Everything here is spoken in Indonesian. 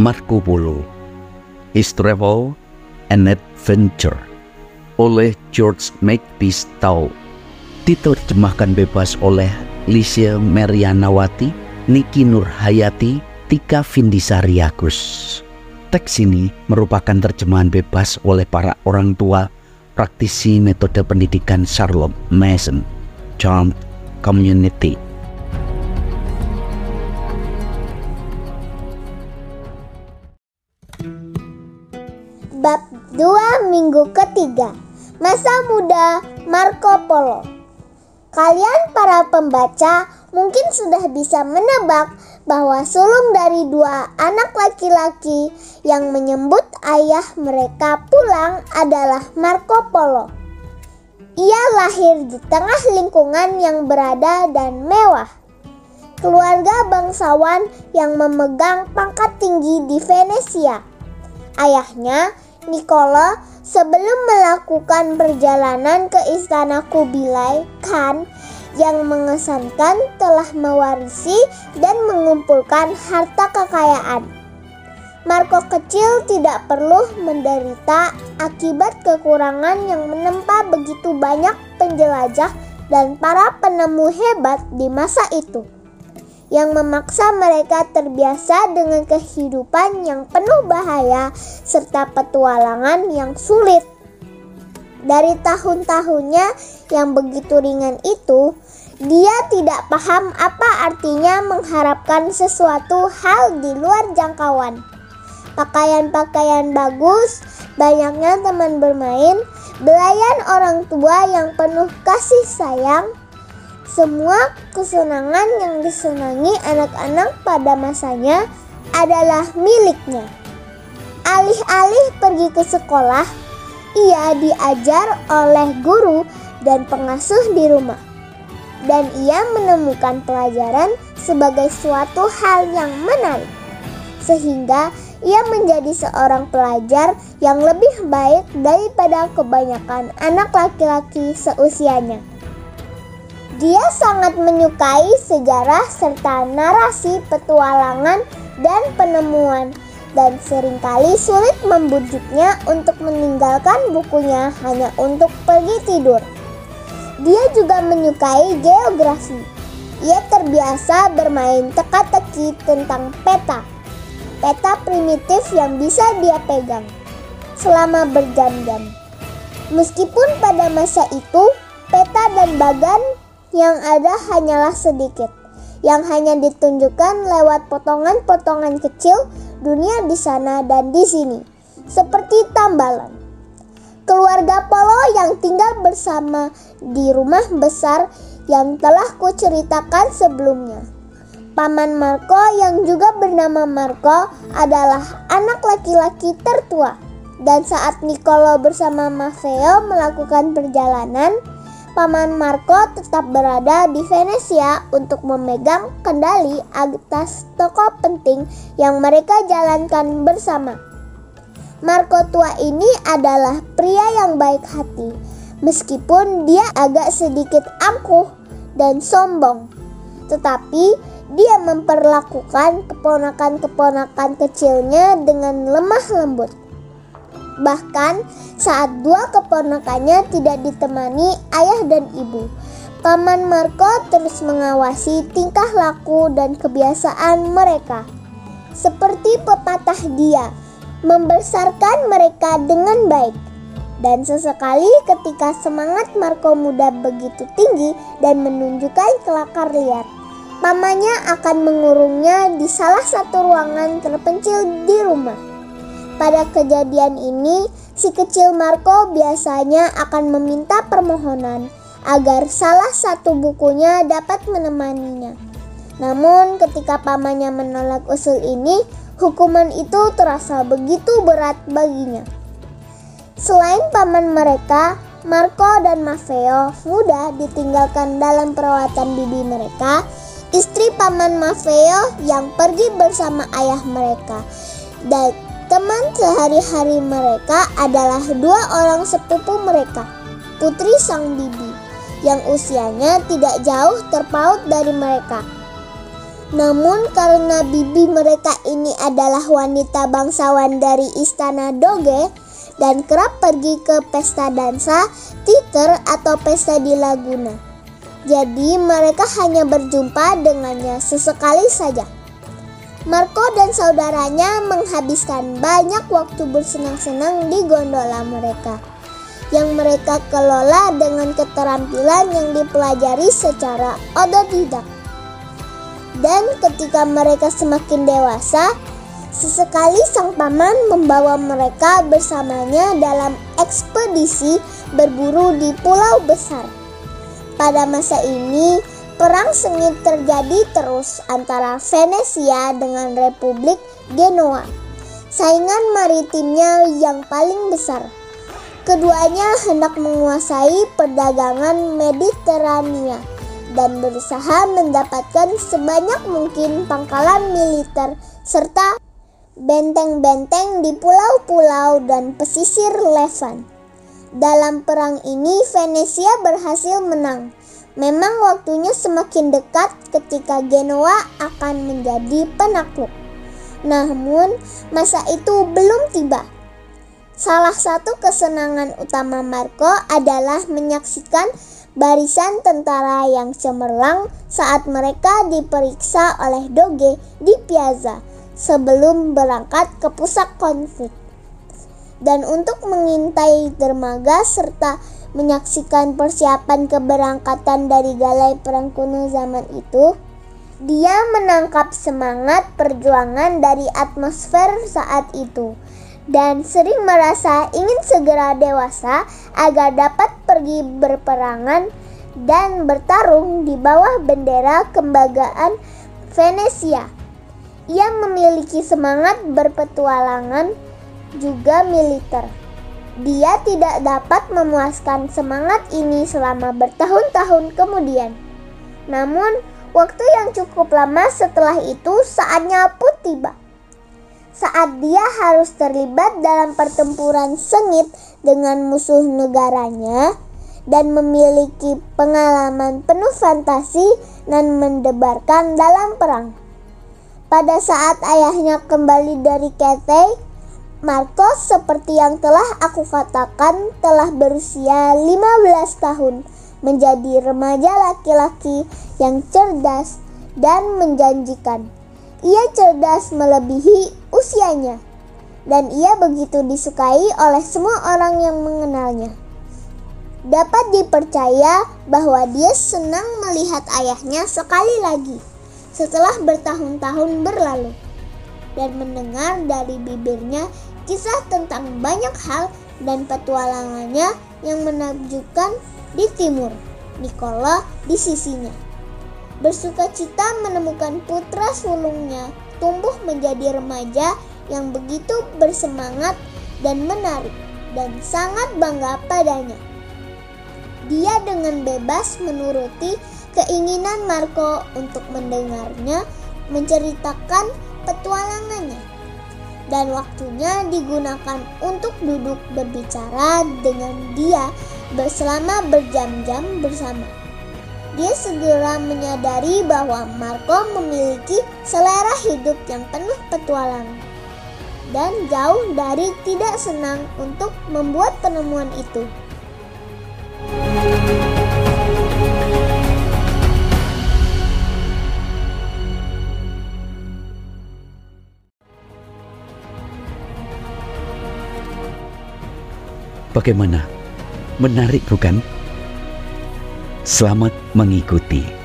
Marco Polo His Travel and Adventure oleh George Makepeace Tau diterjemahkan bebas oleh Licia Merianawati, Niki Nurhayati, Tika Vindisari Agus. Teks ini merupakan terjemahan bebas oleh para orang tua praktisi metode pendidikan Charlotte Mason, Charmed Community. Bab 2 minggu ketiga Masa muda Marco Polo Kalian para pembaca mungkin sudah bisa menebak bahwa sulung dari dua anak laki-laki yang menyebut ayah mereka pulang adalah Marco Polo. Ia lahir di tengah lingkungan yang berada dan mewah. Keluarga bangsawan yang memegang pangkat tinggi di Venesia. Ayahnya Nicola sebelum melakukan perjalanan ke istana Kubilai Khan yang mengesankan telah mewarisi dan mengumpulkan harta kekayaan. Marco kecil tidak perlu menderita akibat kekurangan yang menempa begitu banyak penjelajah dan para penemu hebat di masa itu yang memaksa mereka terbiasa dengan kehidupan yang penuh bahaya serta petualangan yang sulit. Dari tahun-tahunnya yang begitu ringan itu, dia tidak paham apa artinya mengharapkan sesuatu hal di luar jangkauan. Pakaian-pakaian bagus, banyaknya teman bermain, belayan orang tua yang penuh kasih sayang, semua kesenangan yang disenangi anak-anak pada masanya adalah miliknya. Alih-alih pergi ke sekolah, ia diajar oleh guru dan pengasuh di rumah. Dan ia menemukan pelajaran sebagai suatu hal yang menarik. Sehingga ia menjadi seorang pelajar yang lebih baik daripada kebanyakan anak laki-laki seusianya. Dia sangat menyukai sejarah serta narasi petualangan dan penemuan dan sering kali sulit membujuknya untuk meninggalkan bukunya hanya untuk pergi tidur. Dia juga menyukai geografi. Ia terbiasa bermain teka-teki tentang peta. Peta primitif yang bisa dia pegang selama berjam-jam. Meskipun pada masa itu peta dan bagan yang ada hanyalah sedikit, yang hanya ditunjukkan lewat potongan-potongan kecil dunia di sana dan di sini, seperti tambalan. Keluarga Polo yang tinggal bersama di rumah besar yang telah kuceritakan sebelumnya. Paman Marco yang juga bernama Marco adalah anak laki-laki tertua. Dan saat Nicolo bersama Maffeo melakukan perjalanan, Paman Marco tetap berada di Venesia untuk memegang kendali atas toko penting yang mereka jalankan bersama. Marco tua ini adalah pria yang baik hati, meskipun dia agak sedikit angkuh dan sombong. Tetapi dia memperlakukan keponakan-keponakan kecilnya dengan lemah lembut. Bahkan saat dua keponakannya tidak ditemani ayah dan ibu, Paman Marco terus mengawasi tingkah laku dan kebiasaan mereka. Seperti pepatah dia, membesarkan mereka dengan baik. Dan sesekali ketika semangat Marco muda begitu tinggi dan menunjukkan kelakar liar, pamannya akan mengurungnya di salah satu ruangan terpencil di rumah. Pada kejadian ini, si kecil Marco biasanya akan meminta permohonan agar salah satu bukunya dapat menemaninya. Namun, ketika pamannya menolak usul ini, hukuman itu terasa begitu berat baginya. Selain paman mereka, Marco dan Maffeo muda ditinggalkan dalam perawatan bibi mereka, istri paman Maffeo yang pergi bersama ayah mereka. Dan Teman sehari-hari mereka adalah dua orang sepupu mereka, putri sang bibi, yang usianya tidak jauh terpaut dari mereka. Namun karena bibi mereka ini adalah wanita bangsawan dari istana Doge dan kerap pergi ke pesta dansa, teater atau pesta di Laguna. Jadi mereka hanya berjumpa dengannya sesekali saja. Marco dan saudaranya menghabiskan banyak waktu bersenang-senang di gondola mereka yang mereka kelola dengan keterampilan yang dipelajari secara otodidak. Dan ketika mereka semakin dewasa, sesekali sang paman membawa mereka bersamanya dalam ekspedisi berburu di pulau besar. Pada masa ini, Perang sengit terjadi terus antara Venesia dengan Republik Genoa, saingan maritimnya yang paling besar. Keduanya hendak menguasai perdagangan Mediterania dan berusaha mendapatkan sebanyak mungkin pangkalan militer serta benteng-benteng di pulau-pulau dan pesisir Levant. Dalam perang ini Venesia berhasil menang Memang waktunya semakin dekat ketika Genoa akan menjadi penakluk. Namun, masa itu belum tiba. Salah satu kesenangan utama Marco adalah menyaksikan barisan tentara yang cemerlang saat mereka diperiksa oleh Doge di Piazza sebelum berangkat ke pusat konflik. Dan untuk mengintai dermaga serta menyaksikan persiapan keberangkatan dari galai perang kuno zaman itu, dia menangkap semangat perjuangan dari atmosfer saat itu dan sering merasa ingin segera dewasa agar dapat pergi berperangan dan bertarung di bawah bendera kembagaan Venesia. Ia memiliki semangat berpetualangan juga militer. Dia tidak dapat memuaskan semangat ini selama bertahun-tahun kemudian. Namun, waktu yang cukup lama setelah itu saatnya pun tiba. Saat dia harus terlibat dalam pertempuran sengit dengan musuh negaranya dan memiliki pengalaman penuh fantasi dan mendebarkan dalam perang. Pada saat ayahnya kembali dari Cathay, Marcos seperti yang telah aku katakan telah berusia 15 tahun menjadi remaja laki-laki yang cerdas dan menjanjikan. Ia cerdas melebihi usianya dan ia begitu disukai oleh semua orang yang mengenalnya. Dapat dipercaya bahwa dia senang melihat ayahnya sekali lagi setelah bertahun-tahun berlalu dan mendengar dari bibirnya kisah tentang banyak hal dan petualangannya yang menakjubkan di timur, Nicola di sisinya. Bersuka cita menemukan putra sulungnya tumbuh menjadi remaja yang begitu bersemangat dan menarik dan sangat bangga padanya. Dia dengan bebas menuruti keinginan Marco untuk mendengarnya menceritakan petualangannya dan waktunya digunakan untuk duduk berbicara dengan dia selama berjam-jam bersama. Dia segera menyadari bahwa Marco memiliki selera hidup yang penuh petualangan dan jauh dari tidak senang untuk membuat penemuan itu. Bagaimana? Menarik bukan? Selamat mengikuti.